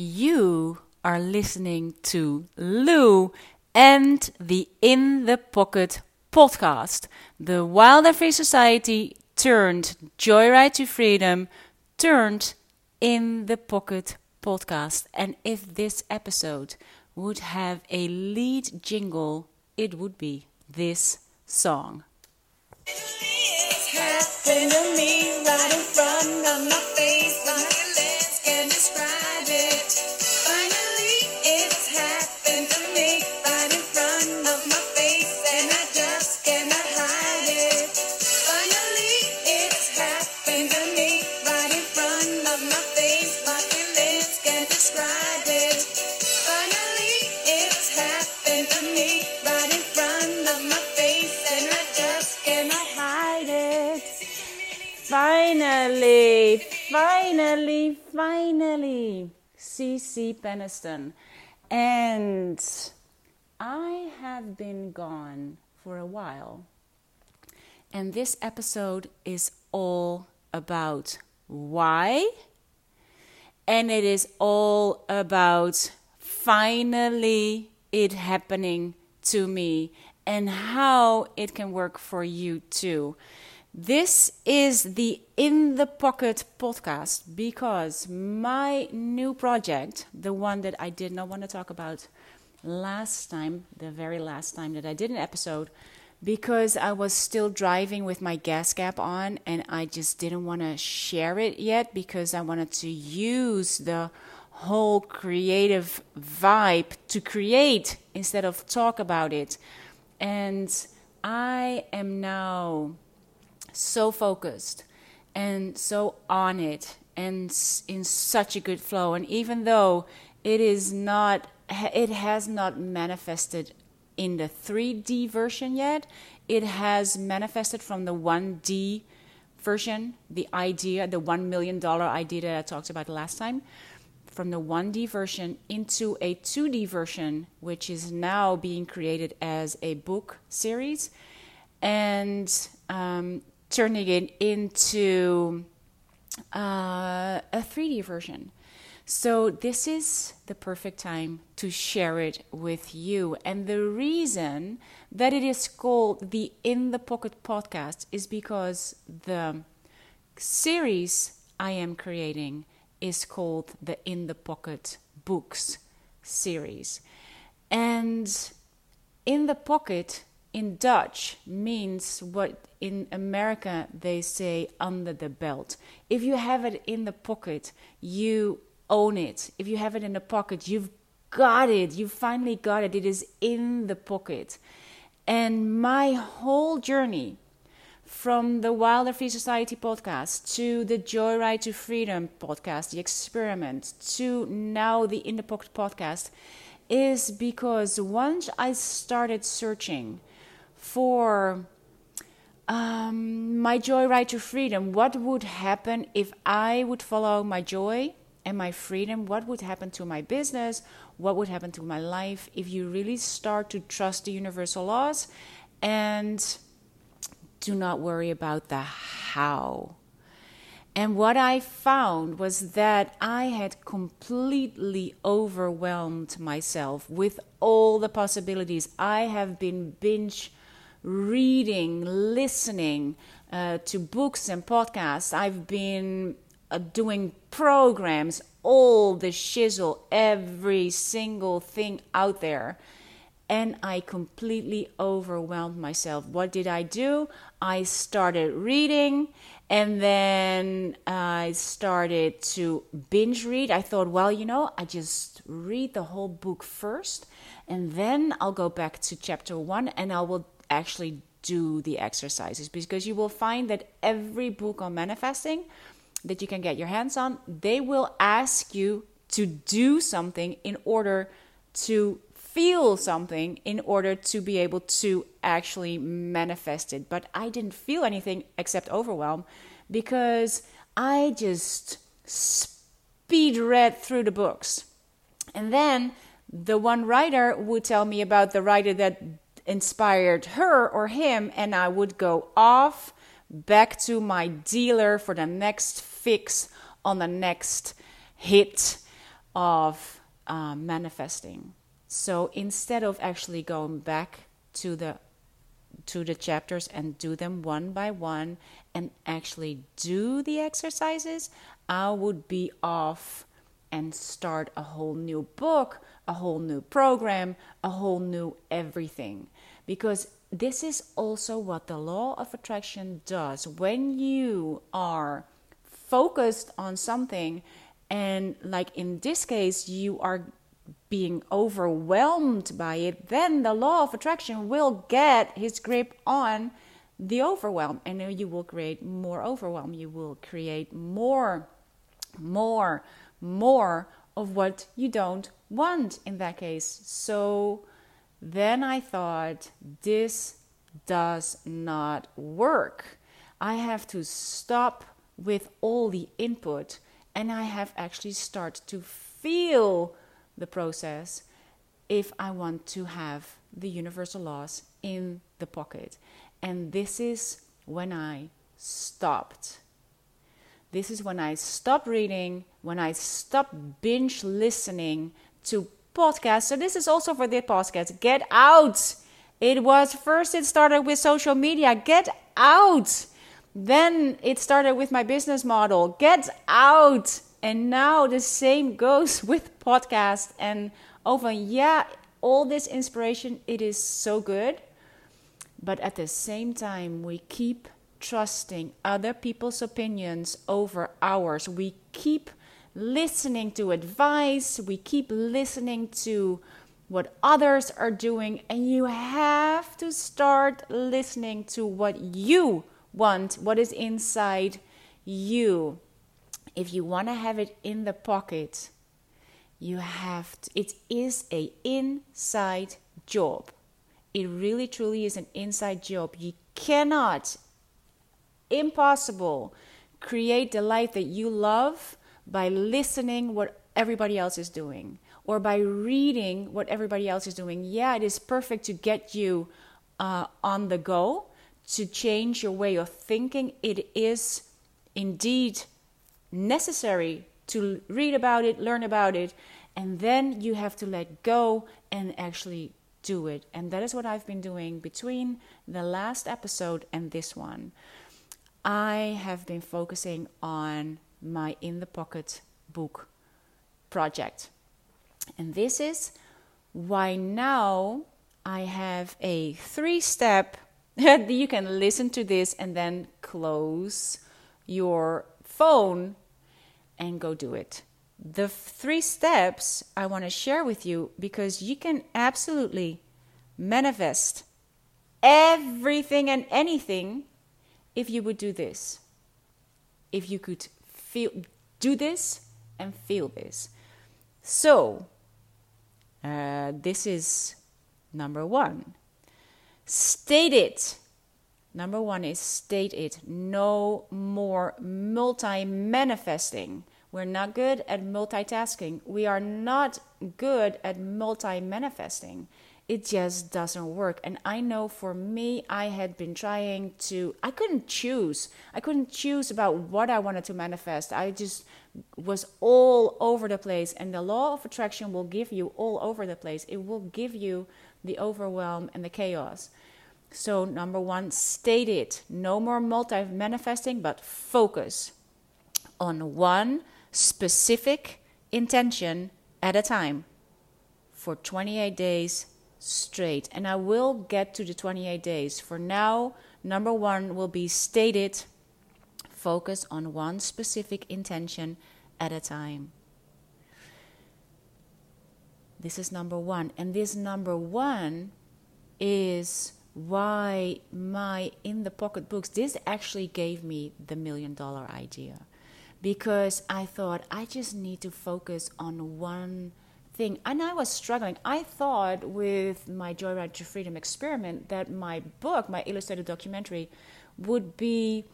You are listening to Lou and the In the Pocket podcast, the Wild and Free Society turned Joyride to Freedom turned In the Pocket podcast. And if this episode would have a lead jingle, it would be this song. Happened to me right in front of my face. Finally, finally, CeCe Peniston. And I have been gone for a while. And this episode is all about why. And it is all about finally it happening to me and how it can work for you too. This is the In the Pocket podcast because my new project, the one that I did not want to talk about last time, the very last time that I did an episode, because I was still driving with my gas cap on and I just didn't want to share it yet because I wanted to use the whole creative vibe to create instead of talk about it. And I am now so focused and so on it and in such a good flow. And even though it is not, it has not manifested in the 3D version yet, it has manifested from the 1D version, the idea, the $1 million idea that I talked about last time, from the 1D version into a 2D version, which is now being created as a book series. And um, turning it into uh, a 3D version. So, this is the perfect time to share it with you. And the reason that it is called the In the Pocket podcast is because the series I am creating is called the In the Pocket Books series. And in the pocket in Dutch means what in America they say under the belt. If you have it in the pocket, you own it. If you have it in the pocket, you've got it. You finally got it. It is in the pocket. And my whole journey from the Wild and Free Society podcast to the Joyride to Freedom podcast, the experiment, to now the In the Pocket podcast is because once I started searching for um, my joyride to freedom. What would happen if I would follow my joy and my freedom? What would happen to my business? What would happen to my life if you really start to trust the universal laws and do not worry about the how? And what I found was that I had completely overwhelmed myself with all the possibilities. I have been binge reading, listening uh, to books and podcasts. I've been uh, doing programs, all the shizzle, every single thing out there. And I completely overwhelmed myself. What did I do? I started reading and then I started to binge read. I thought, well, you know, I just read the whole book first and then I'll go back to chapter one and I will actually do the exercises because you will find that every book on manifesting that you can get your hands on, they will ask you to do something in order to feel something in order to be able to actually manifest it. But I didn't feel anything except overwhelm because I just speed read through the books. And then the one writer would tell me about the writer that inspired her or him, and I would go off back to my dealer for the next fix on the next hit of uh, manifesting. So instead of actually going back to the to the chapters and do them one by one and actually do the exercises, I would be off and start a whole new book, a whole new program, a whole new everything. Because this is also what the law of attraction does. When you are focused on something, and like in this case, you are being overwhelmed by it, then the law of attraction will get his grip on the overwhelm, and then you will create more overwhelm. You will create more, more, more of what you don't want in that case. So then I thought, this does not work. I have to stop with all the input and I have actually start to feel the process if I want to have the universal laws in the pocket. And this is when I stopped. This is when I stopped reading, when I stopped binge listening to podcasts. So, this is also for the podcast. Get out! It was first, it started with social media. Get out! Then it started with my business model. Get out! And now the same goes with podcast and over. Yeah, all this inspiration, it is so good. But at the same time, we keep trusting other people's opinions over ours. We keep listening to advice, we keep listening to what others are doing, and you have to start listening to what you want, what is inside you if you want to have it in the pocket, you have to, it is a inside job. It really truly is an inside job. You cannot impossible create the life that you love by listening what everybody else is doing or by reading what everybody else is doing. Yeah, it is perfect to get you uh, on the go, to change your way of thinking. It is indeed necessary to read about it, learn about it, and then you have to let go and actually do it. And that is what I've been doing between the last episode and this one. I have been focusing on my In the Pocket book project. And this is why now I have a three step. you can listen to this and then close your phone and go do it. The three steps I want to share with you because you can absolutely manifest everything and anything if you would do this. If you could feel do this and feel this. So, uh, this is number one. State it Number one is state it. No more multi manifesting. We're not good at multitasking. We are not good at multi manifesting. It just doesn't work. And I know for me, I had been trying to, I couldn't choose. I couldn't choose about what I wanted to manifest. I just was all over the place. And the law of attraction will give you all over the place, it will give you the overwhelm and the chaos. So, number one, state it. No more multi manifesting, but focus on one specific intention at a time for 28 days straight. And I will get to the 28 days. For now, number one will be stated focus on one specific intention at a time. This is number one. And this number one is why my in the pocket books this actually gave me the million dollar idea because i thought i just need to focus on one thing and i was struggling. I thought with my joyride to freedom experiment that my book my illustrated documentary would be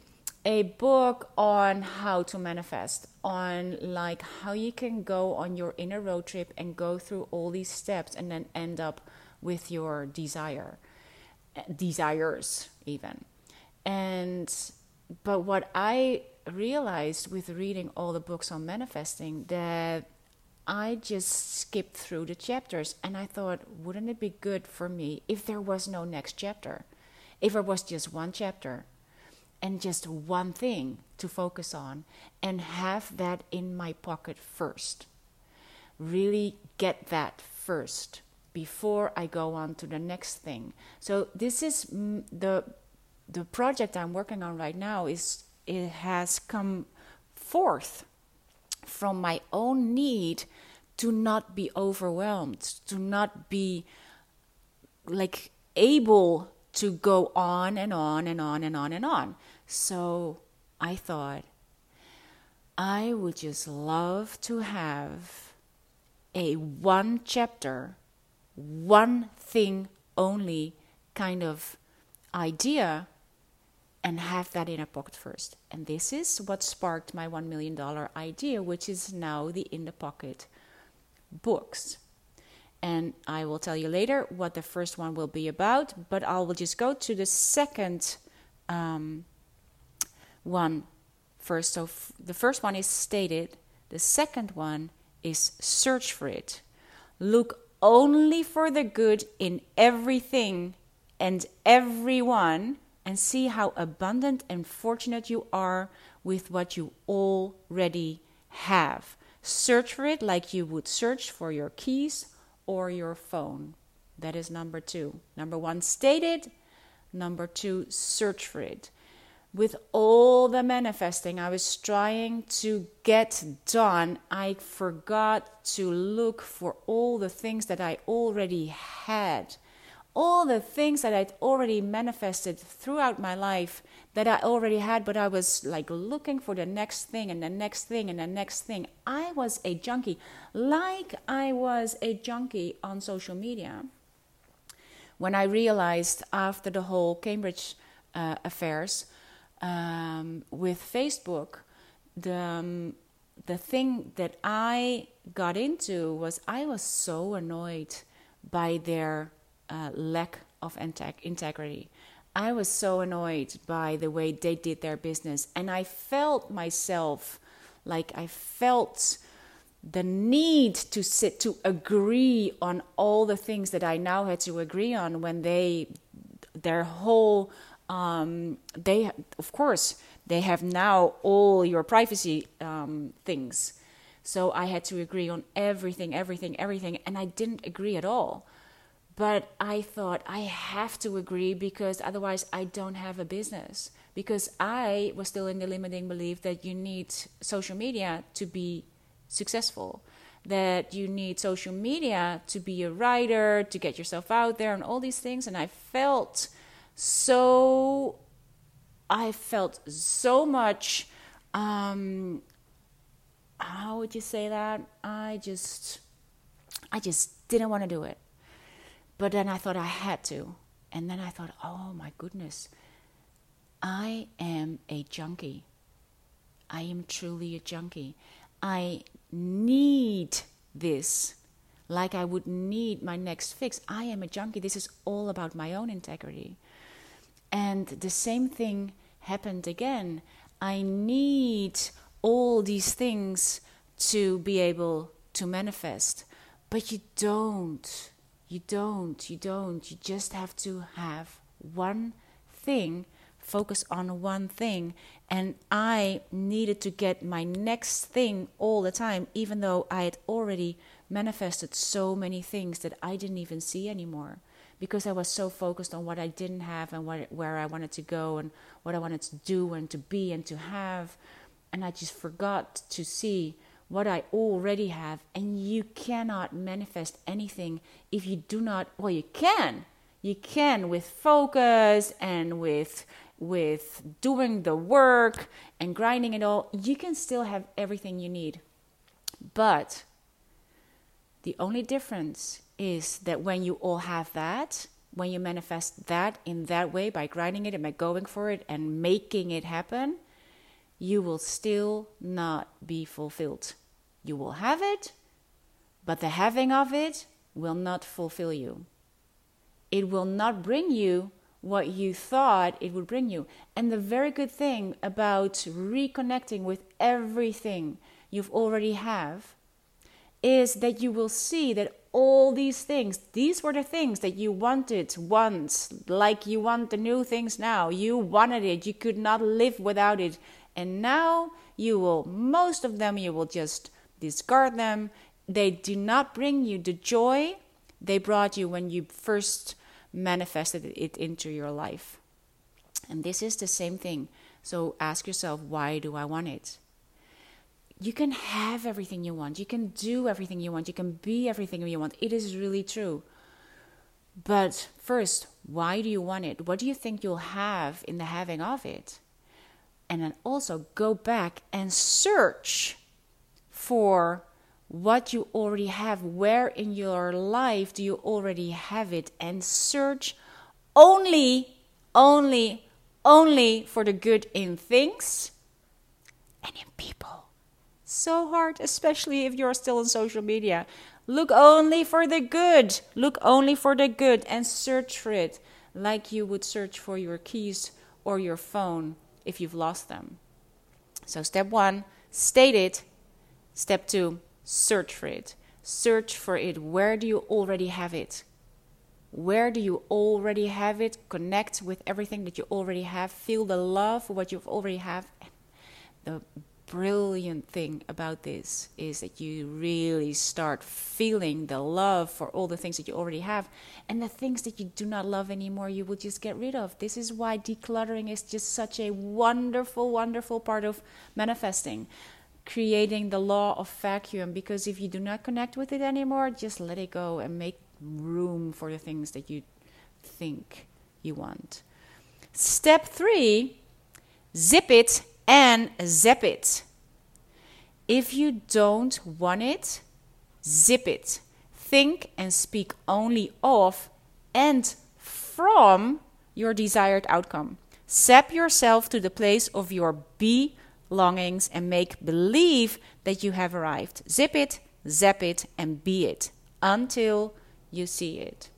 a book on how to manifest on like how you can go on your inner road trip and go through all these steps and then end up with your desire desires even. And but what i realized with reading all the books on manifesting that I just skipped through the chapters and I thought, wouldn't it be good for me if there was no next chapter? If it was just one chapter and just one thing to focus on and have that in my pocket first. Really get that first before I go on to the next thing. So this is the the project I'm working on right now is it has come forth from my own need to not be overwhelmed, to not be like able to go on and on and on and on and on. So I thought I would just love to have a one chapter, one thing only kind of idea and have that in a pocket first. And this is what sparked my $1 million idea, which is now the In the Pocket books. And I will tell you later what the first one will be about, but I will just go to the second um, one first. So f- the first one is stated, the second one is search for it. Look only for the good in everything and everyone and see how abundant and fortunate you are with what you already have. Search for it like you would search for your keys or your phone. That is number two. Number one, state it. Number two, search for it. With all the manifesting I was trying to get done, I forgot to look for all the things that I already had all the things that I'd already manifested throughout my life that I already had, but I was like looking for the next thing and the next thing and the next thing. I was a junkie, like I was a junkie on social media. When I realized after the whole Cambridge uh, affairs um, with Facebook, the um, the thing that I got into was I was so annoyed by their uh, lack of integrity. I was so annoyed by the way they did their business, and I felt myself like I felt the need to sit to agree on all the things that I now had to agree on when they their whole um, they of course they have now all your privacy um, things so I had to agree on everything everything everything and I didn't agree at all but I thought I have to agree because otherwise I don't have a business. Because I was still in the limiting belief that you need social media to be successful, that you need social media to be a writer, to get yourself out there, and all these things. And I felt so, I felt so much. Um, how would you say that? I just, I just didn't want to do it. But then I thought I had to. And then I thought, oh my goodness, I am a junkie. I am truly a junkie. I need this like I would need my next fix. I am a junkie. This is all about my own integrity. And the same thing happened again. I need all these things to be able to manifest, but you don't. You don't, you don't. You just have to have one thing, focus on one thing. And I needed to get my next thing all the time, even though I had already manifested so many things that I didn't even see anymore because I was so focused on what I didn't have and what, where I wanted to go and what I wanted to do and to be and to have. And I just forgot to see what I already have, and you cannot manifest anything if you do not. Well, you can, you can with focus and with with doing the work and grinding it all. You can still have everything you need, but the only difference is that when you all have that, when you manifest that in that way by grinding it and by going for it and making it happen, you will still not be fulfilled. You will have it, but the having of it will not fulfill you. It will not bring you what you thought it would bring you. And the very good thing about reconnecting with everything you've already have is that you will see that all these things, these were the things that you wanted once, like you want the new things now. You wanted it, you could not live without it. And now you will, most of them, you will just discard them. They do not bring you the joy they brought you when you first manifested it into your life. And this is the same thing. So ask yourself, why do I want it? You can have everything you want. You can do everything you want. You can be everything you want. It is really true. But first, why do you want it? What do you think you'll have in the having of it? And then also go back and search for what you already have. Where in your life do you already have it? And search only, only, only for the good in things and in people. So hard, especially if you're still on social media. Look only for the good. Look only for the good and search for it like you would search for your keys or your phone if you've lost them. So, step one, state it. Step two, search for it. Search for it. Where do you already have it? Where do you already have it? Connect with everything that you already have. Feel the love for what you already have. The brilliant thing about this is that you really start feeling the love for all the things that you already have and the things that you do not love anymore you will just get rid of this is why decluttering is just such a wonderful wonderful part of manifesting creating the law of vacuum because if you do not connect with it anymore, just let it go and make room for the things that you think you want. Step three zip it and zap it. If you don't want it, zip it. Think and speak only of and from your desired outcome. Zap yourself to the place of your be longings and make believe that you have arrived. Zip it, zap it, and be it until you see it.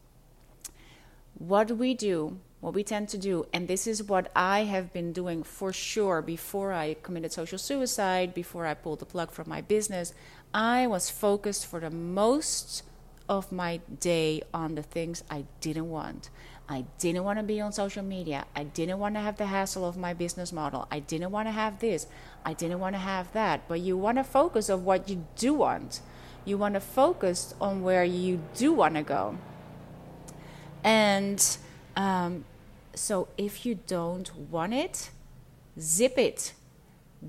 What do we do, what we tend to do, and this is what I have been doing for sure before I committed social suicide, before I pulled the plug from my business, I was focused for the most of my day on the things I didn't want. I didn't want to be on social media. I didn't want to have the hassle of my business model. I didn't want to have this. I didn't want to have that. But you want to focus on what you do want. You want to focus on where you do want to go. And um, so if you don't want it, zip it.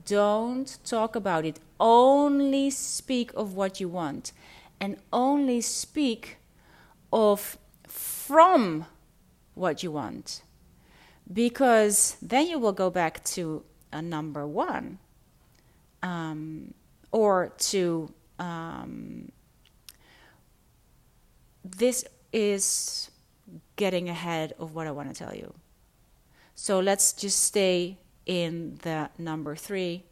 Don't talk about it. Only speak of what you want. And only speak of from what you want. Because then you will go back to a number one um, or to um, this is getting ahead of what I want to tell you. So let's just stay in the number three.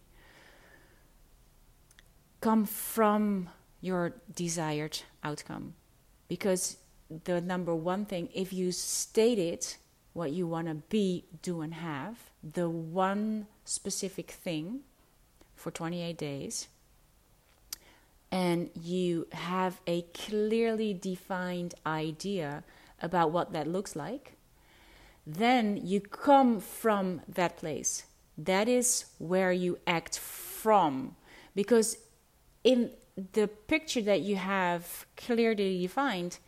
Come from your desired outcome because the number one thing if you state it, what you want to be, do, and have, the one specific thing for 28 days, and you have a clearly defined idea about what that looks like, then you come from that place. That is where you act from. Because in the picture that you have clearly defined,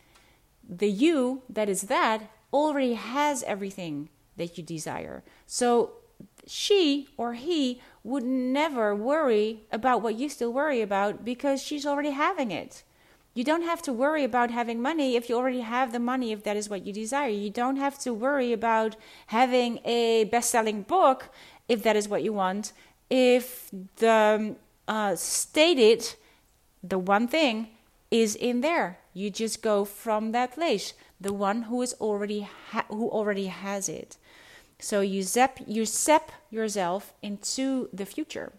the you that is that already has everything that you desire. So she or he would never worry about what you still worry about because she's already having it. You don't have to worry about having money if you already have the money, if that is what you desire. You don't have to worry about having a best selling book if that is what you want. If the uh, stated, the one thing is in there. You just go from that place, the one who is already who already has it. So you zap you zap yourself into the future.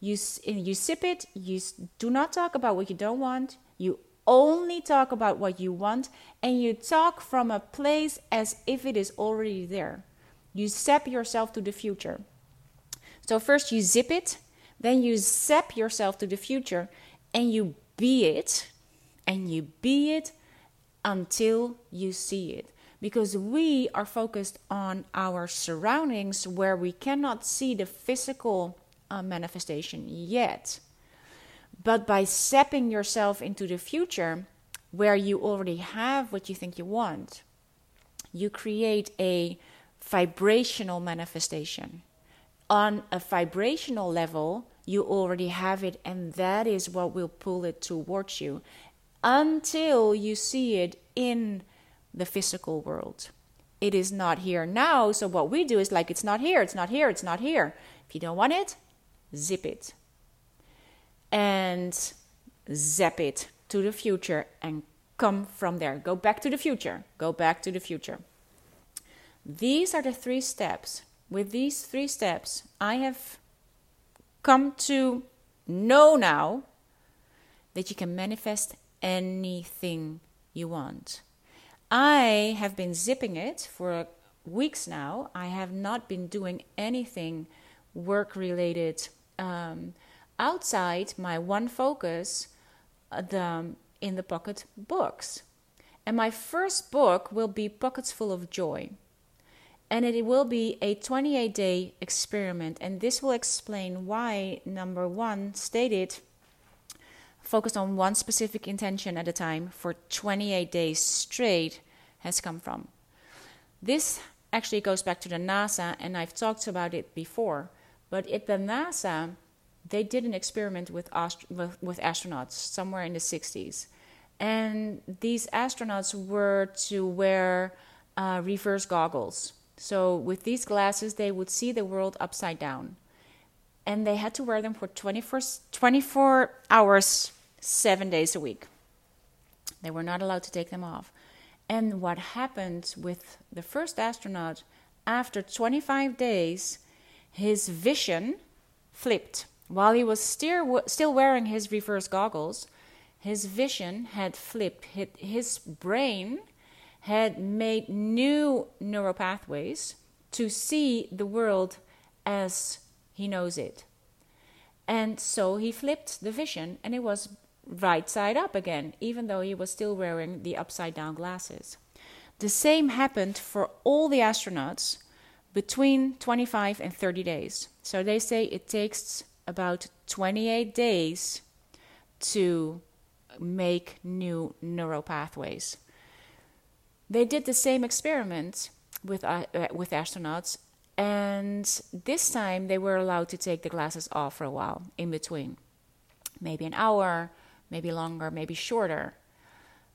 You you sip it. You do not talk about what you don't want. You only talk about what you want, and you talk from a place as if it is already there. You zap yourself to the future. So first you zip it, then you zap yourself to the future, and you be it and you be it until you see it. Because we are focused on our surroundings where we cannot see the physical uh, manifestation yet. But by stepping yourself into the future where you already have what you think you want, you create a vibrational manifestation. On a vibrational level, you already have it, and that is what will pull it towards you until you see it in the physical world. It is not here now, so what we do is like it's not here, it's not here, it's not here. If you don't want it, zip it and zap it to the future and come from there. Go back to the future. Go back to the future. These are the three steps. With these three steps, I have come to know now that you can manifest anything you want. I have been zipping it for weeks now. I have not been doing anything work related um, outside my one focus uh, the, in the pocket books. And my first book will be Pockets Full of Joy and it will be a 28 day experiment. And this will explain why, number one, stated focused on one specific intention at a time for 28 days straight has come from. This actually goes back to the NASA, and I've talked about it before. But at the NASA, they did an experiment with, with astronauts somewhere in the 60s. And these astronauts were to wear uh, reverse goggles so, with these glasses, they would see the world upside down. And they had to wear them for 24, 24 hours, seven days a week. They were not allowed to take them off. And what happened with the first astronaut, after 25 days, his vision flipped. While he was still, still wearing his reverse goggles, his vision had flipped. His brain had made new neural pathways to see the world as he knows it. And so he flipped the vision and it was right side up again, even though he was still wearing the upside down glasses. The same happened for all the astronauts between 25 and 30 days. So they say it takes about 28 days to make new neural pathways. They did the same experiment with, uh, uh, with astronauts, and this time they were allowed to take the glasses off for a while in between. Maybe an hour, maybe longer, maybe shorter.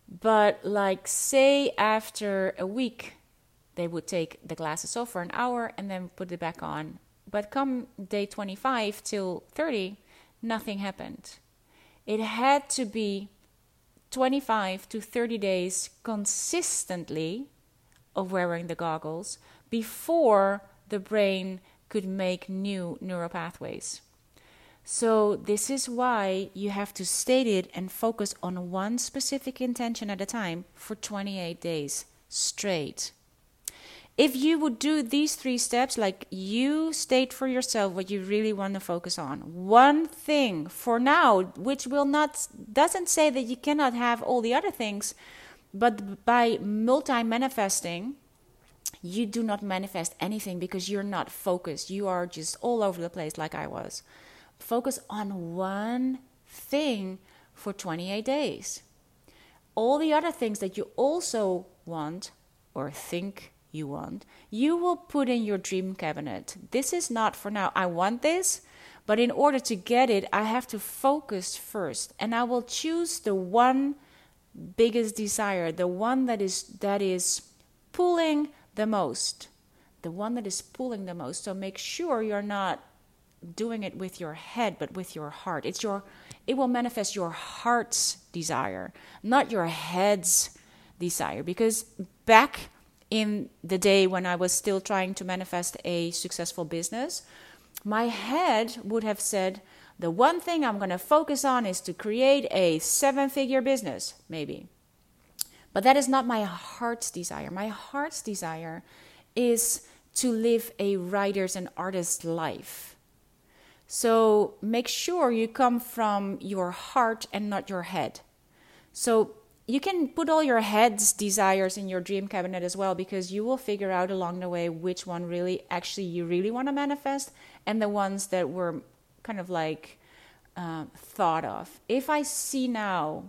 But, like, say after a week, they would take the glasses off for an hour and then put it back on. But come day 25 till 30, nothing happened. It had to be 25 to 30 days consistently of wearing the goggles before the brain could make new neural pathways. So, this is why you have to state it and focus on one specific intention at a time for 28 days straight if you would do these three steps, like you state for yourself what you really want to focus on, one thing for now, which will not, doesn't say that you cannot have all the other things, but by multi manifesting, you do not manifest anything because you're not focused. You are just all over the place, like I was. Focus on one thing for 28 days. All the other things that you also want or think you want, you will put in your dream cabinet. This is not for now. I want this, but in order to get it, I have to focus first, and I will choose the one biggest desire, the one that is that is pulling the most, the one that is pulling the most. So make sure you're not doing it with your head, but with your heart. It's your it will manifest your heart's desire, not your head's desire. Because back in the day when I was still trying to manifest a successful business, my head would have said, the one thing I'm going to focus on is to create a seven figure business, maybe. But that is not my heart's desire. My heart's desire is to live a writer's and artist's life, So make sure you come from your heart and not your head. So you can put all your head's desires in your dream cabinet as well because you will figure out along the way which one really actually you really want to manifest and the ones that were kind of like uh, thought of. If I see now,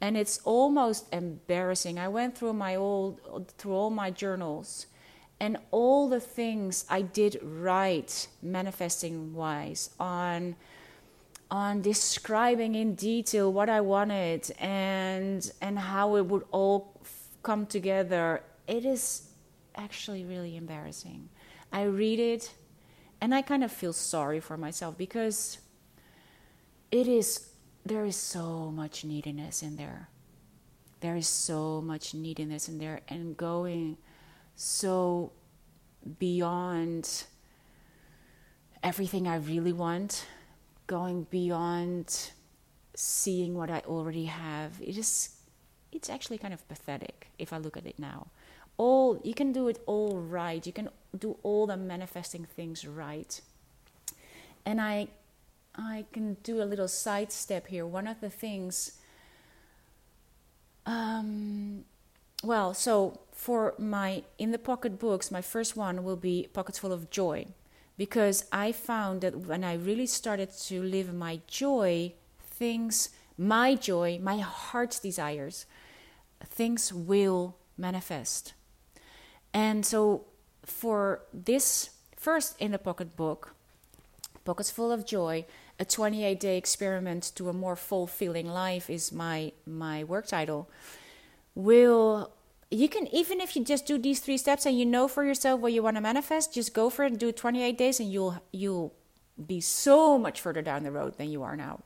and it's almost embarrassing. I went through my old through all my journals and all the things I did right manifesting wise on on describing in detail what I wanted and and how it would all come together. It is actually really embarrassing. I read it and I kind of feel sorry for myself because it is there is so much neediness in there. There is so much neediness in there and going so beyond everything I really want going beyond seeing what I already have. It is it's actually kind of pathetic if I look at it now. All you can do it all right. You can do all the manifesting things right. And I I can do a little sidestep here. One of the things um, well, so for my in the pocket books, my first one will be Pockets Full of Joy because I found that when I really started to live my joy, things, my joy, my heart's desires, things will manifest. And so for this first in the pocket book, Pockets Full of Joy, a 28 day experiment to a more fulfilling life is my my work title will you can even if you just do these three steps and you know for yourself what you want to manifest just go for it and do 28 days and you'll you'll be so much further down the road than you are now.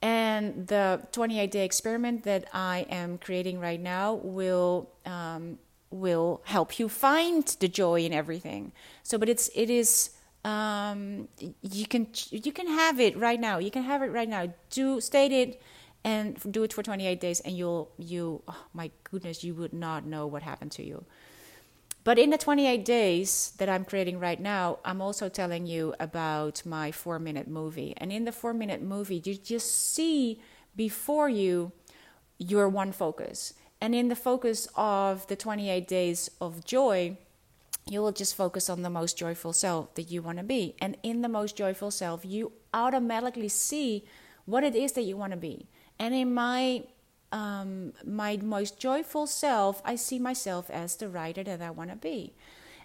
And the 28 day experiment that i am creating right now will um, will help you find the joy in everything. So but it's it is um, you can you can have it right now. You can have it right now. Do state it and do it for 28 days and you'll you oh my goodness you would not know what happened to you. But in the 28 days that i'm creating right now i'm also telling you about my four minute movie. And in the four minute movie you just see before you your one focus. And in the focus of the 28 days of joy you will just focus on the most joyful self that you want to be. And in the most joyful self you automatically see what it is that you want to be and in my um, my most joyful self, I see myself as the writer that I want to be.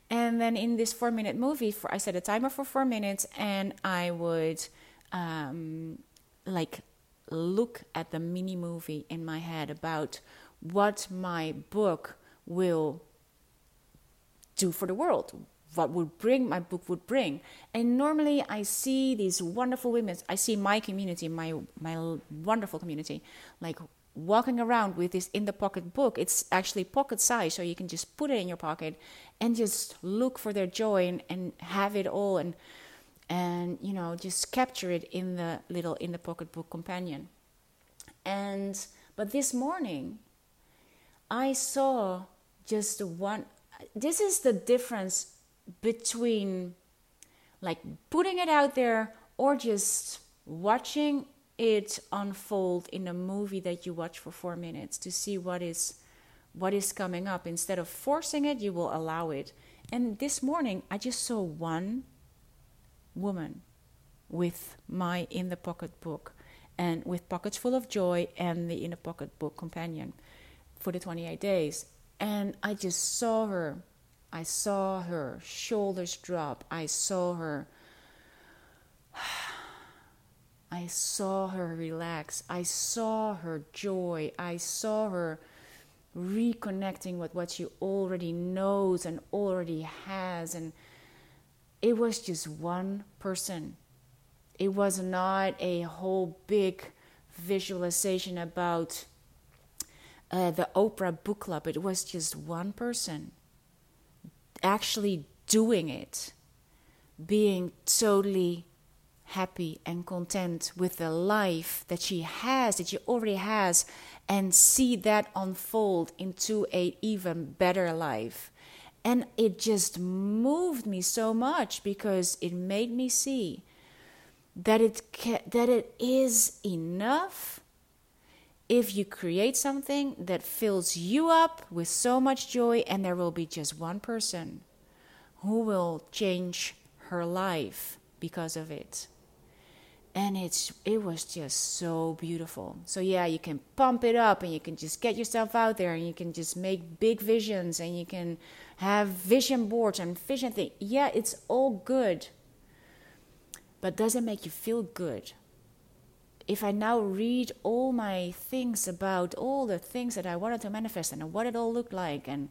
And then in this four minute movie, for, I set a timer for four minutes, and I would um, like look at the mini movie in my head about what my book will do for the world, what would bring my book would bring. And normally i see these wonderful women i see my community my my wonderful community like walking around with this in the pocket book. It's actually pocket size so you can just put it in your pocket and just look for their joy and, and have it all and and you know just capture it in the little in the pocket book companion. And but this morning i saw just one this is the difference between like putting it out there or just watching it unfold in a movie that you watch for 4 minutes to see what is what is coming up. Instead of forcing it you will allow it. And this morning i just saw one woman with my in the pocket book and with pockets full of joy and the in the pocket book companion for the 28 days. And i just saw her I saw her shoulders drop. I saw her. I saw her relax. I saw her joy. I saw her reconnecting with what she already knows and already has. And it was just one person. It was not a whole big visualization about uh, the Oprah book club. It was just one person actually doing it, being totally happy and content with the life that she has, that she already has, and see that unfold into a even better life. And it just moved me so much because it made me see that it ca- that it is enough if you create something that fills you up with so much joy and there will be just one person who will change her life because of it. And it's it was just so beautiful. So yeah you can pump it up and you can just get yourself out there and you can just make big visions and you can have vision boards and vision thing yeah it's all good. But does it make you feel good if i now read all my things about all the things that i wanted to manifest and what it all looked like and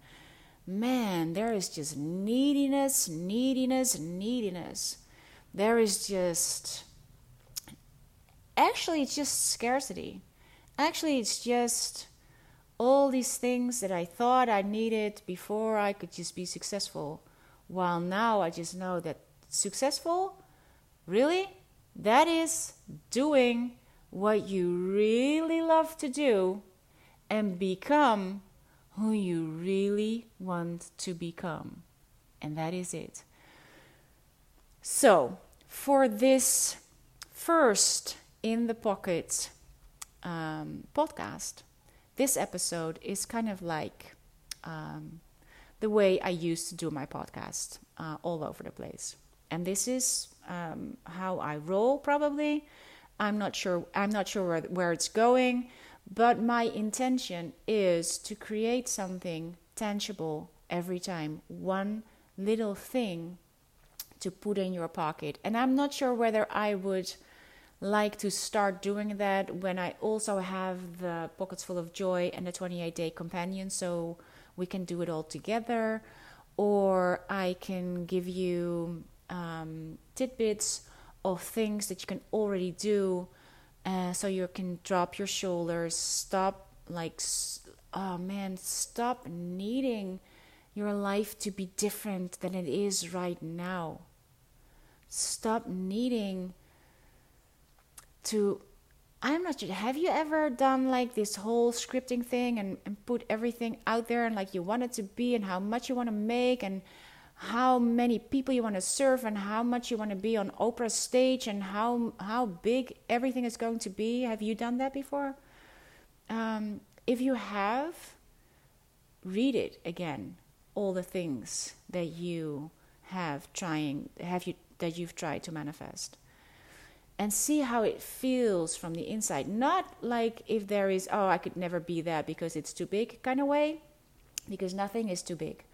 man there is just neediness neediness neediness there is just actually it's just scarcity. Actually, it's just all these things that I thought I needed before I could just be successful. While now I just know that successful, really, that is doing what you really love to do and become who you really want to become. And that is it. So, for this first in the Pocket um, podcast, this episode is kind of like um, the way I used to do my podcast uh, all over the place. And this is um, how I roll, probably. I'm not sure. I'm not sure where, where it's going, but my intention is to create something tangible every time. One little thing to put in your pocket. And I'm not sure whether I would like to start doing that when I also have the Pockets Full of Joy and the 28 Day Companion, so we can do it all together. Or I can give you um, tidbits of things that you can already do uh, so you can drop your shoulders, stop, like, oh man, stop needing your life to be different than it is right now. Stop needing to I'm not sure. Have you ever done like this whole scripting thing and, and put everything out there and like you want it to be and how much you want to make and how many people you want to serve and how much you want to be on Oprah's stage and how how big everything is going to be? Have you done that before? Um, if you have, read it again. All the things that you have trying have you that you've tried to manifest and see how it feels from the inside. Not like if there is, oh, I could never be that because it's too big kind of way, because nothing is too big,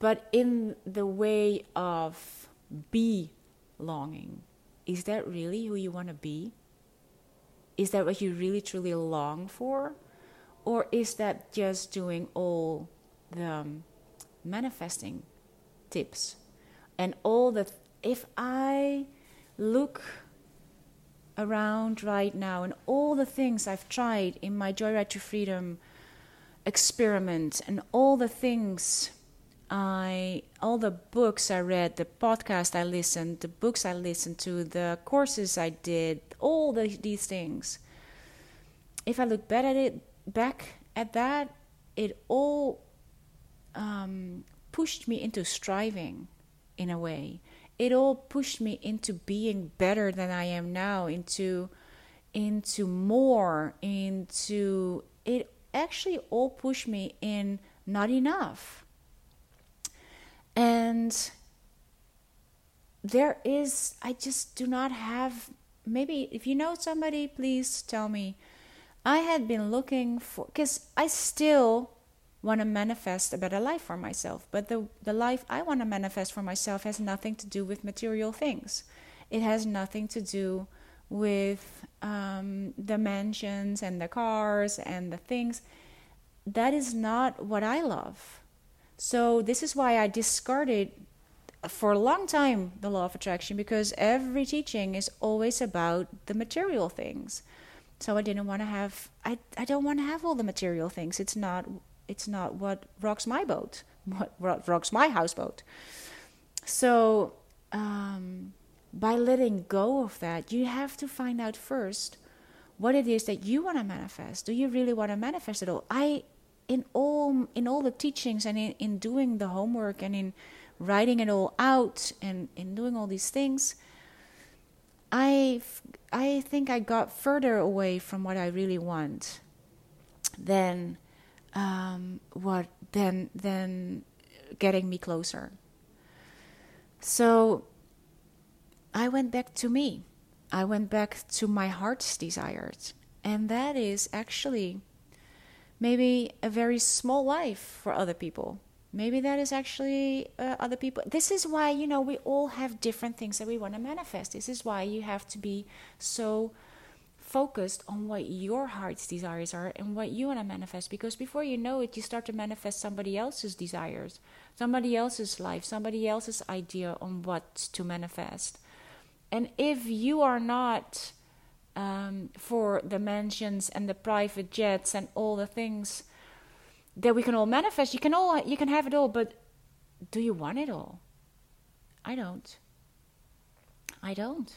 but in the way of be longing. Is that really who you want to be? Is that what you really truly long for? Or is that just doing all the um, manifesting tips and all the. Th- if I look around right now and all the things I've tried in my Joyride to Freedom experiment and all the things I all the books I read, the podcast I listened, the books I listened to, the courses I did, all the, these things. If I look back at it, back at that, it all um, pushed me into striving in a way it all pushed me into being better than I am now, into into more, into it actually all pushed me in not enough. And there is I just do not have maybe if you know somebody please tell me. I had been looking for cuz I still want to manifest a better life for myself. But the, the life I want to manifest for myself has nothing to do with material things. It has nothing to do with um, the mansions and the cars and the things. That is not what I love. So, this is why I discarded for a long time the law of attraction because every teaching is always about the material things. So I didn't want to have I I don't want to have all the material things. It's not it's not what rocks my boat, what rocks my houseboat. So, um, by letting go of that, you have to find out first what it is that you want to manifest. Do you really want to manifest it all? I, in all in all the teachings and in, in doing the homework and in writing it all out and in doing all these things, I, I think I got further away from what I really want than um, what than than getting me closer. So I went back to me. I went back to my heart's desires, and that is actually maybe a very small life for other people. Maybe that is actually uh, other people. This is why you know we all have different things that we want to manifest. This is why you have to be so focused on what your heart's desires are and what you want to manifest because before you know it you start to manifest somebody else's desires somebody else's life somebody else's idea on what to manifest. And if you are not um, for the mansions and the private jets and all the things that we can all manifest. You can all you can have it all, but do you want it all? I don't. I don't.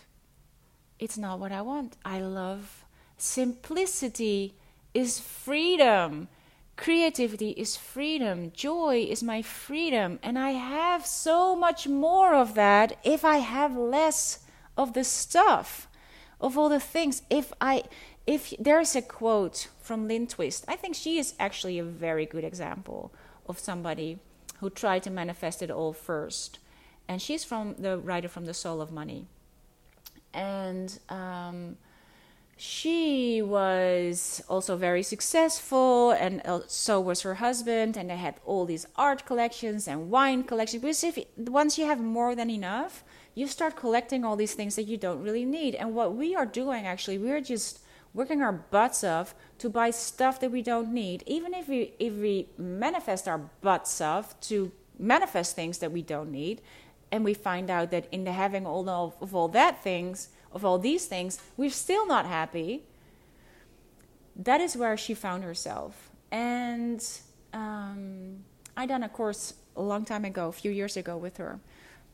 It's not what I want. I love simplicity is freedom. Creativity is freedom. Joy is my freedom. And I have so much more of that if I have less of the stuff, of all the things. If I if there's a quote from Lynn Twist, I think she is actually a very good example of somebody who tried to manifest it all first. And she's from the writer from The Soul of Money. And um, she was also very successful, and so was her husband. And they had all these art collections and wine collections. Because if once you have more than enough, you start collecting all these things that you don't really need. And what we are doing actually, we're just working our butts off to buy stuff that we don't need, even if we if we manifest our butts off to manifest things that we don't need, and we find out that in the having all of, of all that things of all these things, we're still not happy. That is where she found herself, and um, I done a course a long time ago, a few years ago, with her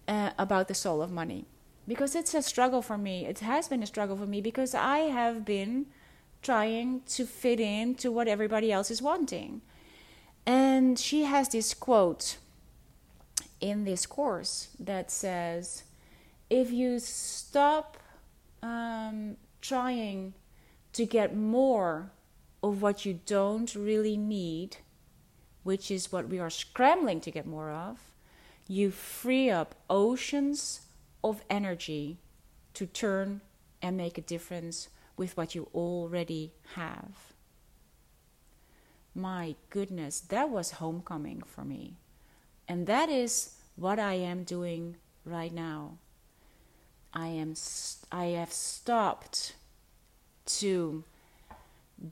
uh, about the soul of money because it's a struggle for me. It has been a struggle for me because I have been trying to fit in to what everybody else is wanting. And she has this quote in this course that says, if you stop um, trying to get more of what you don't really need, which is what we are scrambling to get more of, you free up oceans of energy to turn and make a difference with what you already have. My goodness, that was homecoming for me. And that is what I am doing right now. I am st- I have stopped to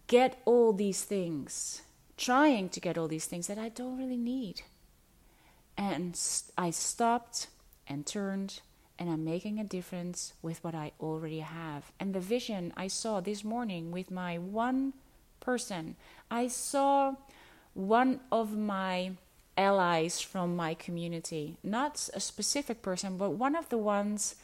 get all these things, trying to get all these things that I don't really need. And I stopped and turned and I'm making a difference with what I already have. And the vision I saw this morning with my one person, I saw one of my allies from my community, not a specific person, but one of the ones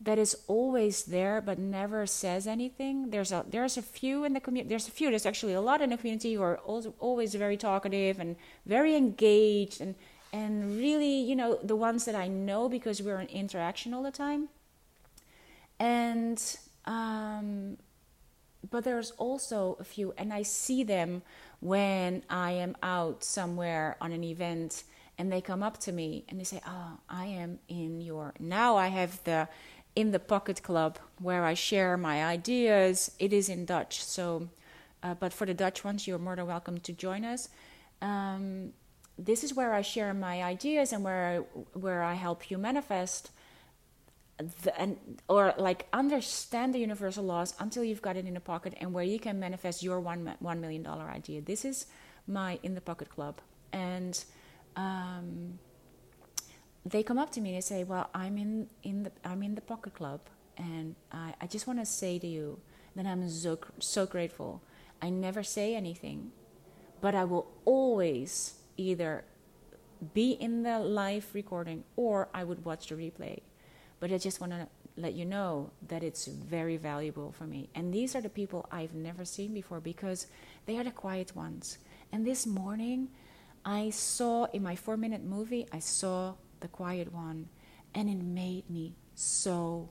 that is always there but never says anything. There's a there's a few in the community. There's a few. There's actually a lot in the community who are also always very talkative and very engaged and and really, you know, the ones that I know because we're in interaction all the time. And, um, but there's also a few, and I see them when I am out somewhere on an event and they come up to me and they say, Oh, I am in your. Now I have the in the pocket club where I share my ideas. It is in Dutch, so, uh, but for the Dutch ones, you're more than welcome to join us. Um, this is where I share my ideas and where I, where I help you manifest the, and or like understand the universal laws until you've got it in the pocket and where you can manifest your one one million dollar idea. This is my in the pocket club, and um, they come up to me and say, "Well, I'm in in the I'm in the pocket club, and I, I just want to say to you that I'm so so grateful. I never say anything, but I will always." Either be in the live recording or I would watch the replay. But I just want to let you know that it's very valuable for me. And these are the people I've never seen before because they are the quiet ones. And this morning, I saw in my four minute movie, I saw the quiet one, and it made me so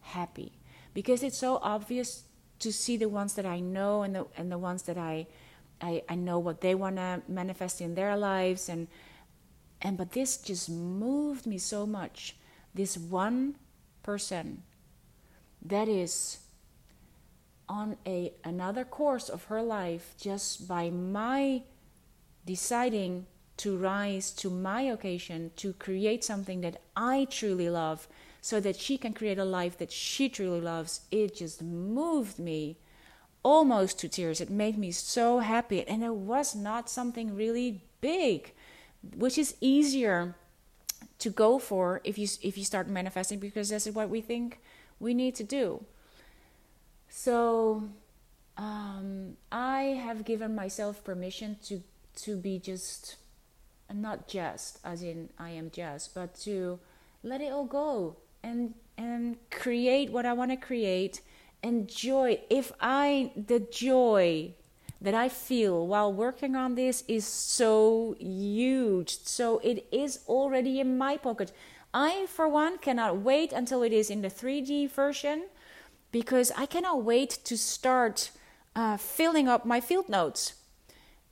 happy because it's so obvious to see the ones that I know and the and the ones that I I, I know what they want to manifest in their lives and and but this just moved me so much. This one person that is on a another course of her life just by my deciding to rise to my occasion to create something that I truly love so that she can create a life that she truly loves it just moved me almost to tears it made me so happy and it was not something really big which is easier to go for if you if you start manifesting because this is what we think we need to do so um, I have given myself permission to to be just not just as in I am just, but to let it all go and and create what I want to create. Enjoy. If I the joy that I feel while working on this is so huge. So it is already in my pocket. I, for one, cannot wait until it is in the 3D version because I cannot wait to start uh, filling up my field notes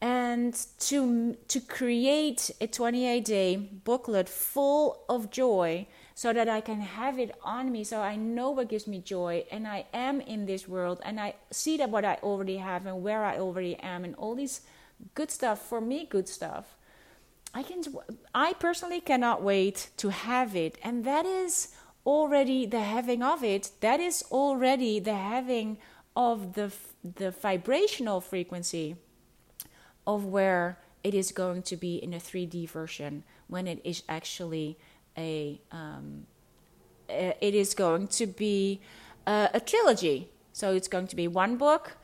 and to to create a 28 day booklet full of joy so that I can have it on me so I know what gives me joy and I am in this world and I see that what I already have and where I already am and all these good stuff for me good stuff. I can I personally cannot wait to have it and that is already the having of it. That is already the having of the the vibrational frequency of where it is going to be in a 3D version when it is actually a um, it is going to be a, a, trilogy. So it's going to be one book,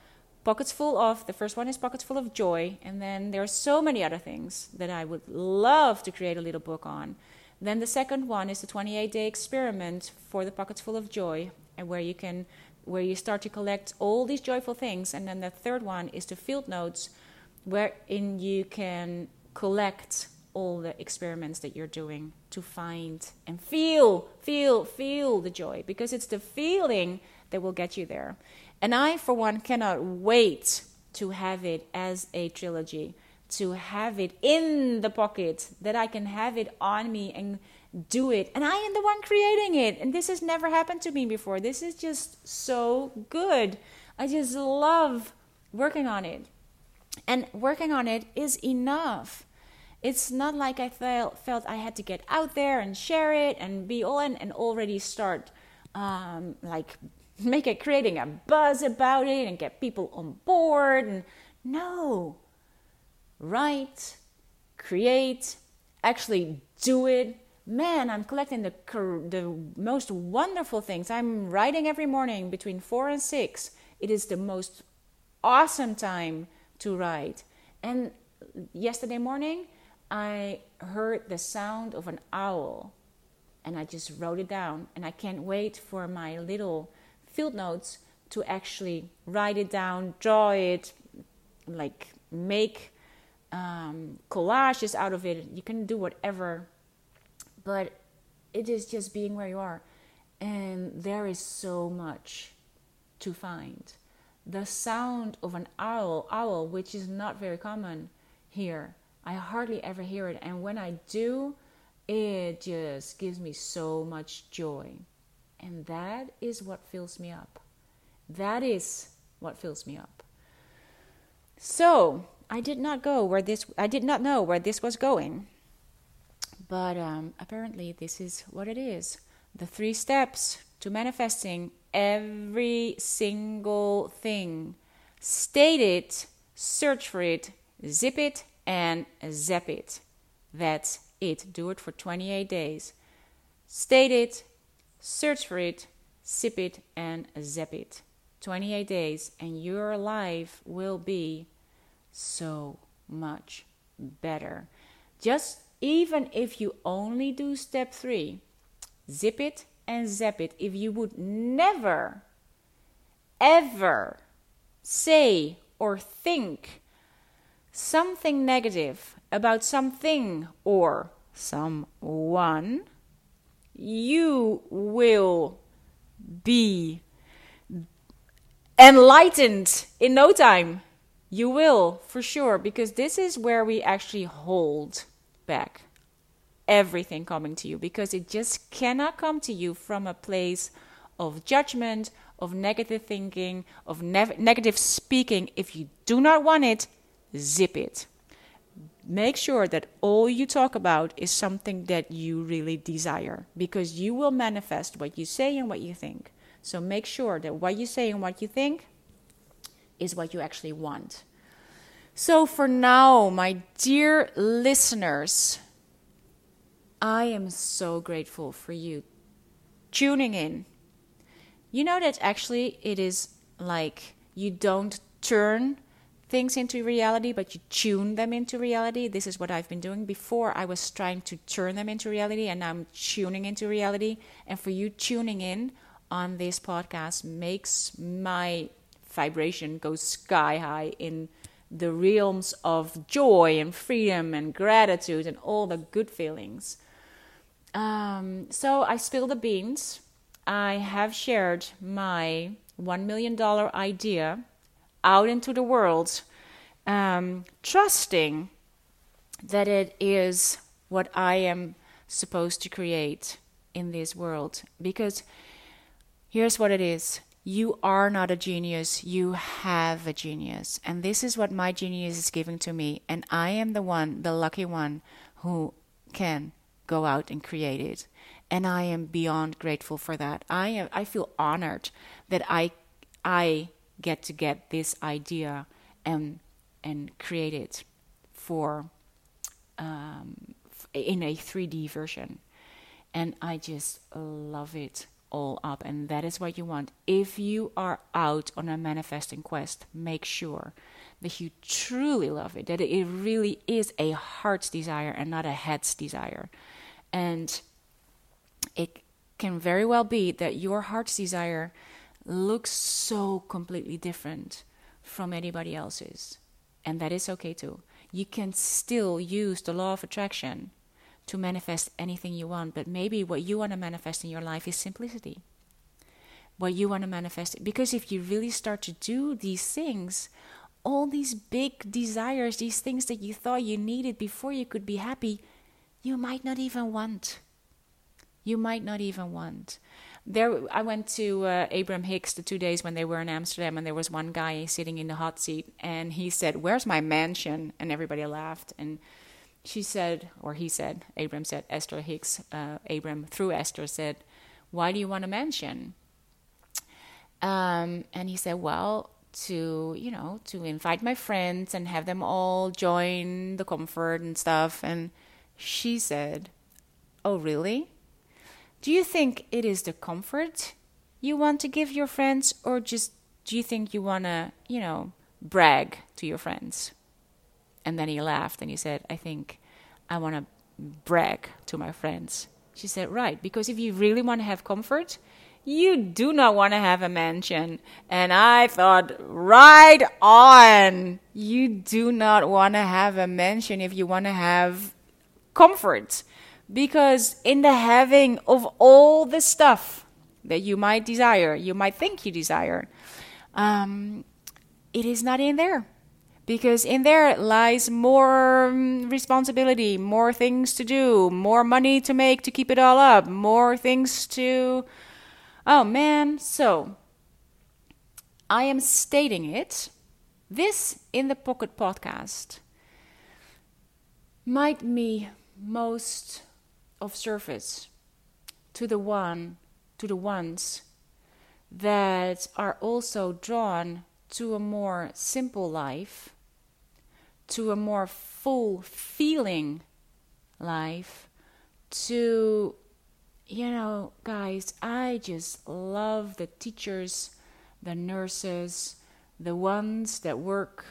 pockets full of the first one is pockets full of joy, and then there are so many other things that I would love to create a little book on. Then the second one is the 28 day experiment for the pockets full of joy, and where you can where you start to collect all these joyful things. And then the third one is the field notes wherein you can collect all the experiments that you're doing to find and feel, feel, feel the joy because it's the feeling that will get you there. And I, for one, cannot wait to have it as a trilogy, to have it in the pocket, that I can have it on me and do it. And I am the one creating it. And this has never happened to me before. This is just so good. I just love working on it. And working on it is enough. It's not like I felt, felt I had to get out there and share it and be all in and already start um, like make it creating a buzz about it and get people on board. And no, write, create, actually do it. Man, I'm collecting the the most wonderful things. I'm writing every morning between four and six. It is the most awesome time to write. And yesterday morning, I heard the sound of an owl and I just wrote it down. And I can't wait for my little field notes to actually write it down, draw it, like make um, collages out of it. You can do whatever, but it is just being where you are. And there is so much to find the sound of an owl, owl, which is not very common here. I hardly ever hear it, and when I do, it just gives me so much joy. And that is what fills me up. That is what fills me up. So, I did not go where this I did not know where this was going. But um, apparently this is what it is. The three steps to manifesting every single thing. State it, search for it, zip it, and zap it. That's it. Do it for 28 days. State it, search for it, zip it, and zap it. 28 days, and your life will be so much better. Just even if you only do step three, zip it, and zap it if you would never, ever say or think something negative about something or someone, you will be enlightened in no time. You will, for sure, because this is where we actually hold back everything coming to you because it just cannot come to you from a place of judgment, of negative thinking, of ne- negative speaking. If you do not want it, zip it. Make sure that all you talk about is something that you really desire because you will manifest what you say and what you think. So make sure that what you say and what you think is what you actually want. So for now, my dear listeners, I am so grateful for you tuning in you know that actually it is like you don't turn things into reality, but you tune them into reality. This is what I've been doing. Before, I was trying to turn them into reality, and I'm tuning into reality. And for you, tuning in on this podcast makes my vibration go sky high in the realms of joy and freedom and gratitude and all the good feelings. Um, so I spill the beans I have shared my $1 million idea out into the world, um, trusting that it is what I am supposed to create in this world. Because here's what it is you are not a genius, you have a genius. And this is what my genius is giving to me. And I am the one, the lucky one, who can go out and create it and I am beyond grateful for that. I am I feel honored that I I get to get this idea and and create it for um, in a 3D version, and I just love it all up. And that is what you want. If you are out on a manifesting quest, make sure that you truly love it. That it really is a heart's desire and not a head's desire, and it can very well be that your heart's desire looks so completely different from anybody else's. And that is okay too. You can still use the law of attraction to manifest anything you want, but maybe what you want to manifest in your life is simplicity. What you want to manifest, because if you really start to do these things, all these big desires, these things that you thought you needed before you could be happy, you might not even want you might not even want. There, I went to uh, Abraham Hicks the two days when they were in Amsterdam, and there was one guy sitting in the hot seat, and he said, "Where's my mansion?" And everybody laughed, and she said, or he said, Abraham said, Esther Hicks, uh, Abraham through Esther said, "Why do you want a mansion?" Um, and he said, "Well." to you know to invite my friends and have them all join the comfort and stuff and she said oh really do you think it is the comfort you want to give your friends, or just do you think you want to, you know, brag to your friends? And then he laughed and he said, I think I want to brag to my friends. She said, Right, because if you really want to have comfort, you do not want to have a mansion. And I thought, right on. You do not want to have a mansion if you want to have comfort. Because in the having of all the stuff that you might desire, you might think you desire, um, it is not in there. Because in there lies more mm, responsibility, more things to do, more money to make to keep it all up, more things to. Oh man, so I am stating it. This in the Pocket Podcast might be most of service to the one to the ones that are also drawn to a more simple life to a more full feeling life to you know guys i just love the teachers the nurses the ones that work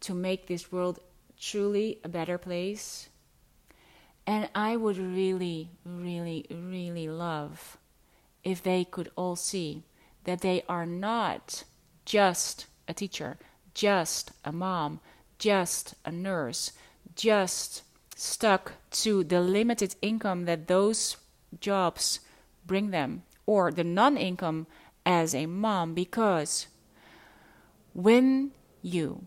to make this world truly a better place and I would really, really, really love if they could all see that they are not just a teacher, just a mom, just a nurse, just stuck to the limited income that those jobs bring them, or the non income as a mom, because when you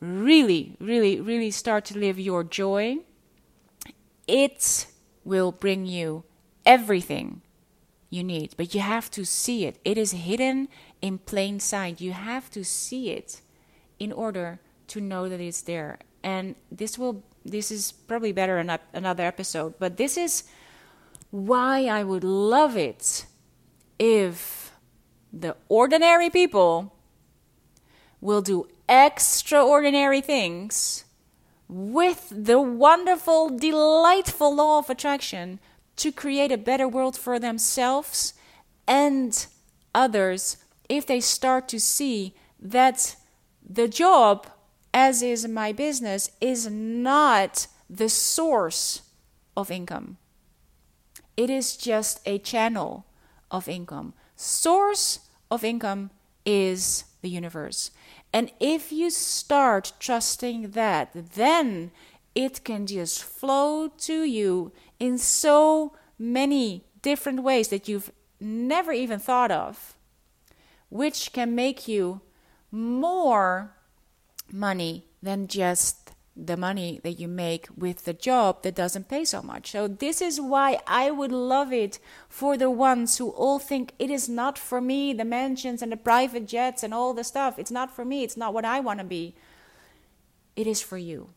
really, really, really start to live your joy, it will bring you everything you need. But you have to see it. It is hidden in plain sight. You have to see it in order to know that it's there. And this will this is probably better in another episode, but this is why I would love it if the ordinary people will do extraordinary things with the wonderful, delightful law of attraction to create a better world for themselves and others if they start to see that the job, as is my business, is not the source of income. It is just a channel of income. Source of income is the universe. And if you start trusting that, then it can just flow to you in so many different ways that you've never even thought of, which can make you more money than just the money that you make with the job that doesn't pay so much. So, this is why I would love it for the ones who all think it is not for me the mansions and the private jets and all the stuff. It's not for me. It's not what I want to be. It is for you.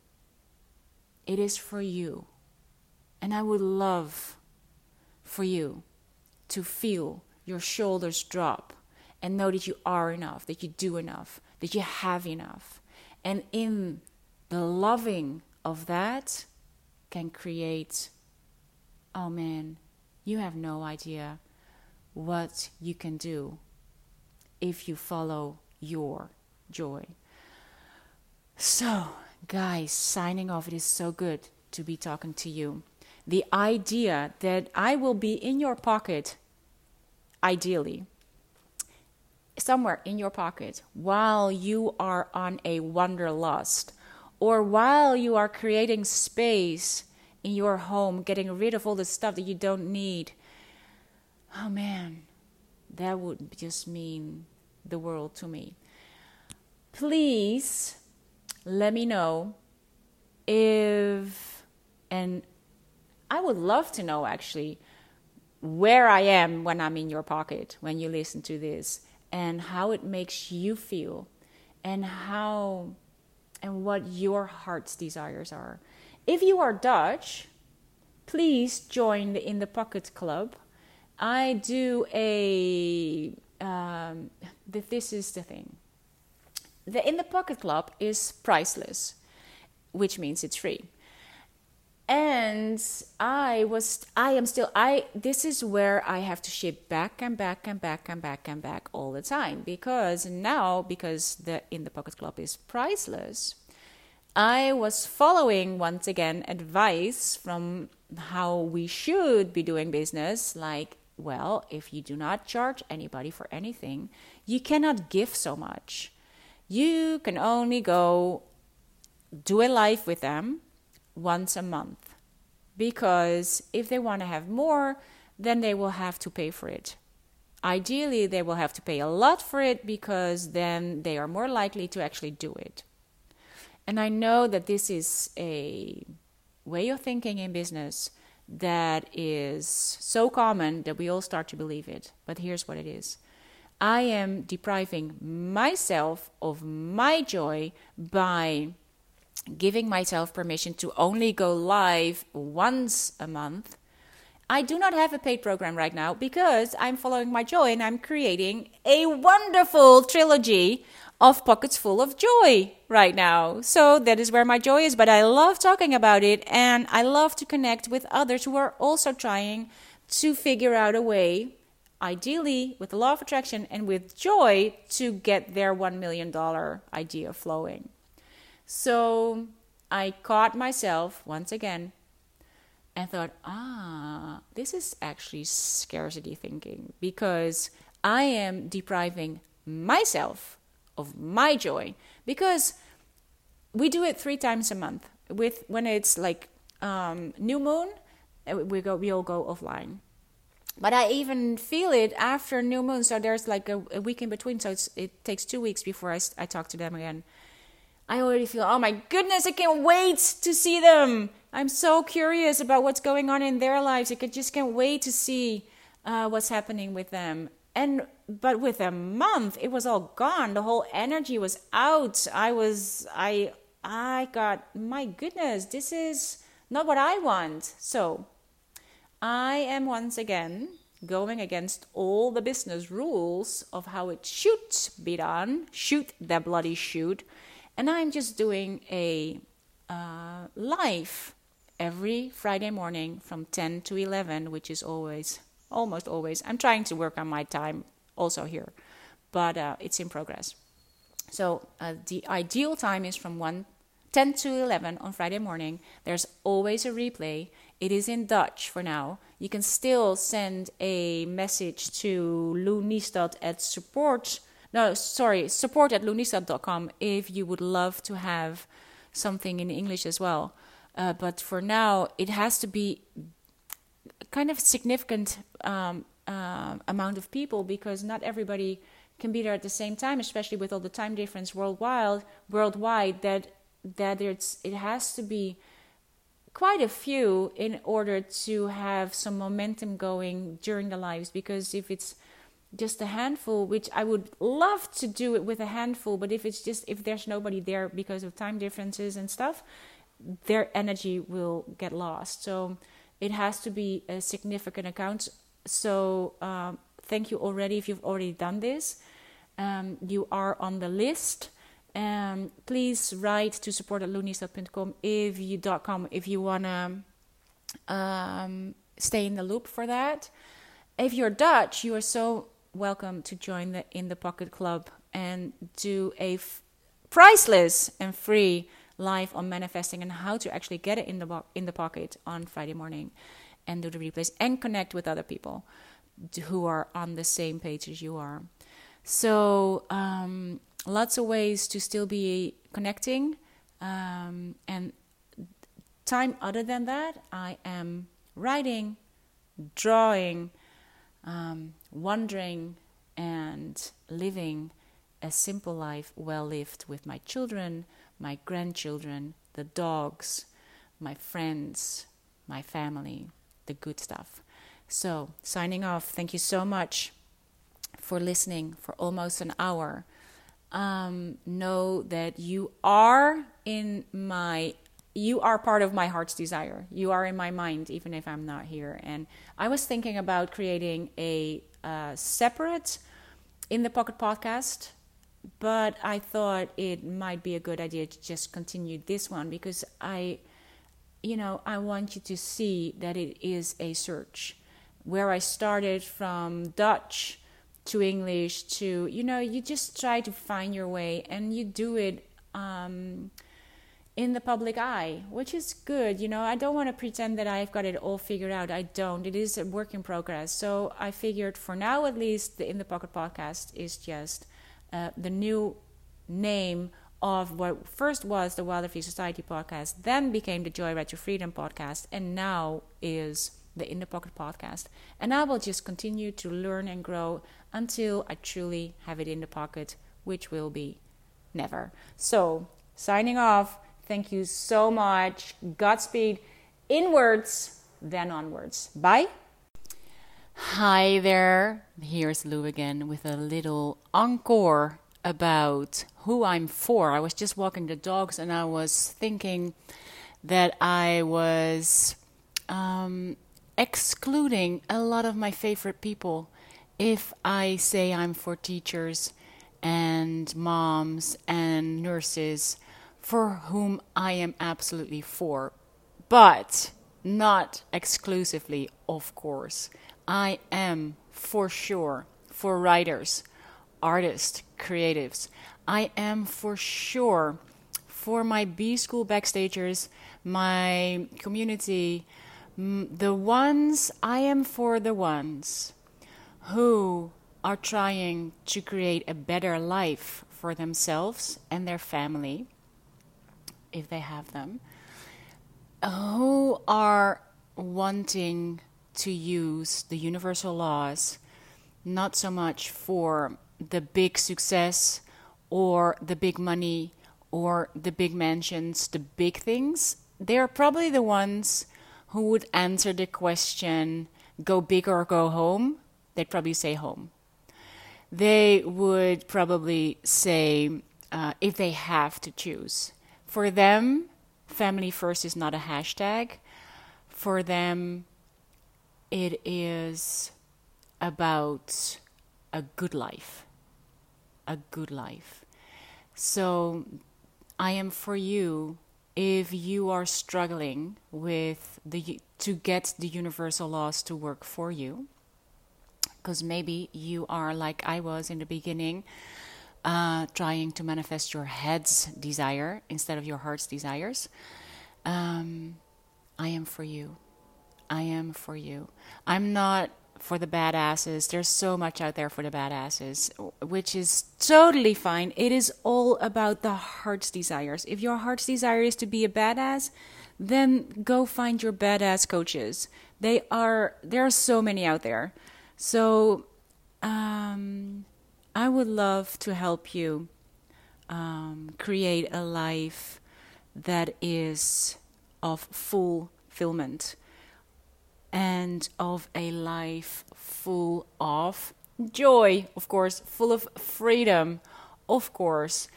It is for you. And I would love for you to feel your shoulders drop and know that you are enough, that you do enough, that you have enough. And in the loving of that can create, oh man, you have no idea what you can do if you follow your joy. So, guys, signing off, it is so good to be talking to you. The idea that I will be in your pocket, ideally, somewhere in your pocket, while you are on a wanderlust or while you are creating space in your home, getting rid of all the stuff that you don't need, oh man, that would just mean the world to me. Please let me know if, and I would love to know actually where I am when I'm in your pocket when you listen to this and how it makes you feel and how and what your heart's desires are. If you are Dutch, please join the In the Pocket Club. I do a. Um, this is the thing. The In the Pocket Club is priceless, which means it's free and i was i am still i this is where i have to ship back and back and back and back and back all the time. Because now because the in the pocket club is priceless i was following once again advice from how we should be doing business. Like well if you do not charge anybody for anything you cannot give so much. You can only go do a life with them once a month because if they want to have more, then they will have to pay for it. Ideally, they will have to pay a lot for it because then they are more likely to actually do it. And I know that this is a way of thinking in business that is so common that we all start to believe it. But here's what it is I am depriving myself of my joy by giving myself permission to only go live once a month. I do not have a paid program right now because I'm following my joy and I'm creating a wonderful trilogy of pockets full of joy right now. So that is where my joy is, but I love talking about it and I love to connect with others who are also trying to figure out a way, ideally with the law of attraction and with joy, to get their $1 million idea flowing. So I caught myself once again and thought, ah, this is actually scarcity thinking because I am depriving myself of my joy because we do it three times a month with when it's like um, new moon uh, we go we all go offline but I even feel it after new moon. So there's like a, a week in between. So it takes two weeks before I, I talk to them again. I already feel, oh my goodness, I can't wait to see them. I'm so curious about what's going on in their lives. I just can't wait to see uh, what's happening with them. And but with a month, it was all gone. The whole energy was out. I was, I, I got, my goodness, this is not what I want. So I am once again going against all the business rules of how it should be done. Shoot the bloody shoot. And I'm just doing a uh, live every Friday morning from 10 to 11, which is always, almost always. I'm trying to work on my time also here, but uh, it's in progress. So uh, the ideal time is from 1 10 to 11 on Friday morning. There's always a replay. It is in Dutch for now. You can still send a message to Lou at support. No, sorry, support at loenistad.com if you would love to have something in English as well. Uh, but for now, it has to be kind of significant um, uh, amount of people because not everybody can be there at the same time, especially with all the time difference worldwide. Worldwide, that that it's it has to be quite a few in order to have some momentum going during the lives because if it's just a handful which i would love to do it with a handful but if it's just if there's nobody there because of time differences and stuff their energy will get lost. So it has to be a significant account. So um, thank you already if you've already done this. Um, you are on the list. Um, please write to support at loenistad.com if you .com if you wanna um, stay in the loop for that. If you're Dutch, you are so welcome to join the In the Pocket Club and do a f- priceless and free live on manifesting and how to actually get it in the bo- in the pocket on Friday morning, and do the replays and connect with other people who are on the same page as you are. So um, lots of ways to still be connecting. Um, and time other than that, I am writing, drawing, um, wandering, and living a simple life well lived with my children, my grandchildren, the dogs, my friends, my family, the good stuff. So, signing off, thank you so much for listening for almost an hour. Um, know that you are in my you are part of my heart's desire. You are in my mind even if i'm not here. And i was thinking about creating a uh, separate in the pocket podcast but i thought it might be a good idea to just continue this one because i you know i want you to see that it is a search. Where i started from dutch to English to you know you just try to find your way and you do it um, in the public eye, which is good. You know, I don't want to pretend that I've got it all figured out. I don't. It is a work in progress. So I figured for now, at least, the In the Pocket podcast is just uh, the new name of what first was the Wild and Free Society podcast, then became the Joyride to Freedom podcast, and now is the In the Pocket podcast. And I will just continue to learn and grow until I truly have it in the pocket, which will be never. So, signing off. Thank you so much. Godspeed inwards, then onwards. Bye. Hi there. Here's Lou again with a little encore about who I'm for. I was just walking the dogs and I was thinking that I was um, excluding a lot of my favorite people if I say I'm for teachers and moms and nurses for whom I am absolutely for, but not exclusively, of course. I am for sure for writers, artists, creatives. I am for sure for my B school backstagers, my community, the ones I am for the ones who are trying to create a better life for themselves and their family, if they have them, who are wanting to use the universal laws not so much for the big success or the big money or the big mansions, the big things. They're probably the ones who would answer the question go big or go home. They'd probably say home. They would probably say uh, if they have to choose. For them, family first is not a hashtag. For them, it is about a good life. A good life. So I am for you if you are struggling with the to get the universal laws to work for you because maybe you are like I was in the beginning uh, trying to manifest your head's desire instead of your heart's desires um, I am for you I am for you I'm not for the badasses. There's so much out there for the badasses, which is totally fine. It is all about the heart's desires. If your heart's desire is to be a badass, then go find your badass coaches. They are there are so many out there. So um, I would love to help you um, create a life that is of fulfillment and of a life full of joy, of course, full of freedom, of course.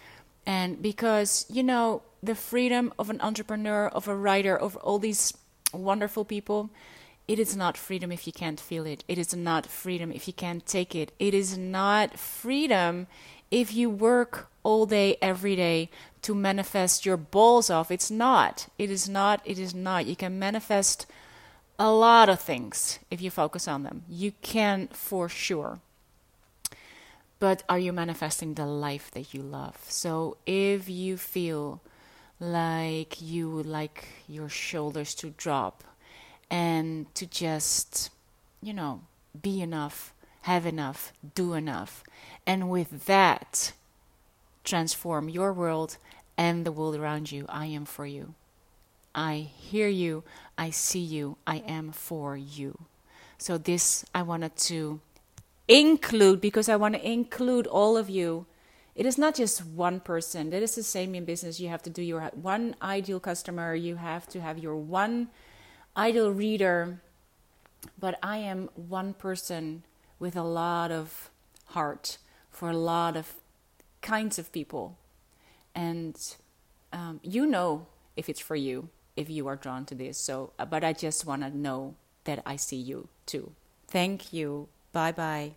And because, you know, the freedom of an entrepreneur, of a writer, of all these wonderful people, it is not freedom if you can't feel it. It is not freedom if you can't take it. It is not freedom if you work all day, every day to manifest your balls off. It's not. It is not. It is not. You can manifest a lot of things if you focus on them. You can for sure. But are you manifesting the life that you love? So if you feel like you would like your shoulders to drop and to just, you know, be enough, have enough, do enough, and with that, transform your world and the world around you, I am for you. I hear you, I see you, I am for you. So, this I wanted to include because I want to include all of you. It is not just one person. That is the same in business. You have to do your one ideal customer, you have to have your one ideal reader. But I am one person with a lot of heart for a lot of kinds of people. And um, you know if it's for you if you are drawn to this. So, uh, but I just want to know that I see you too. Thank you. Bye bye.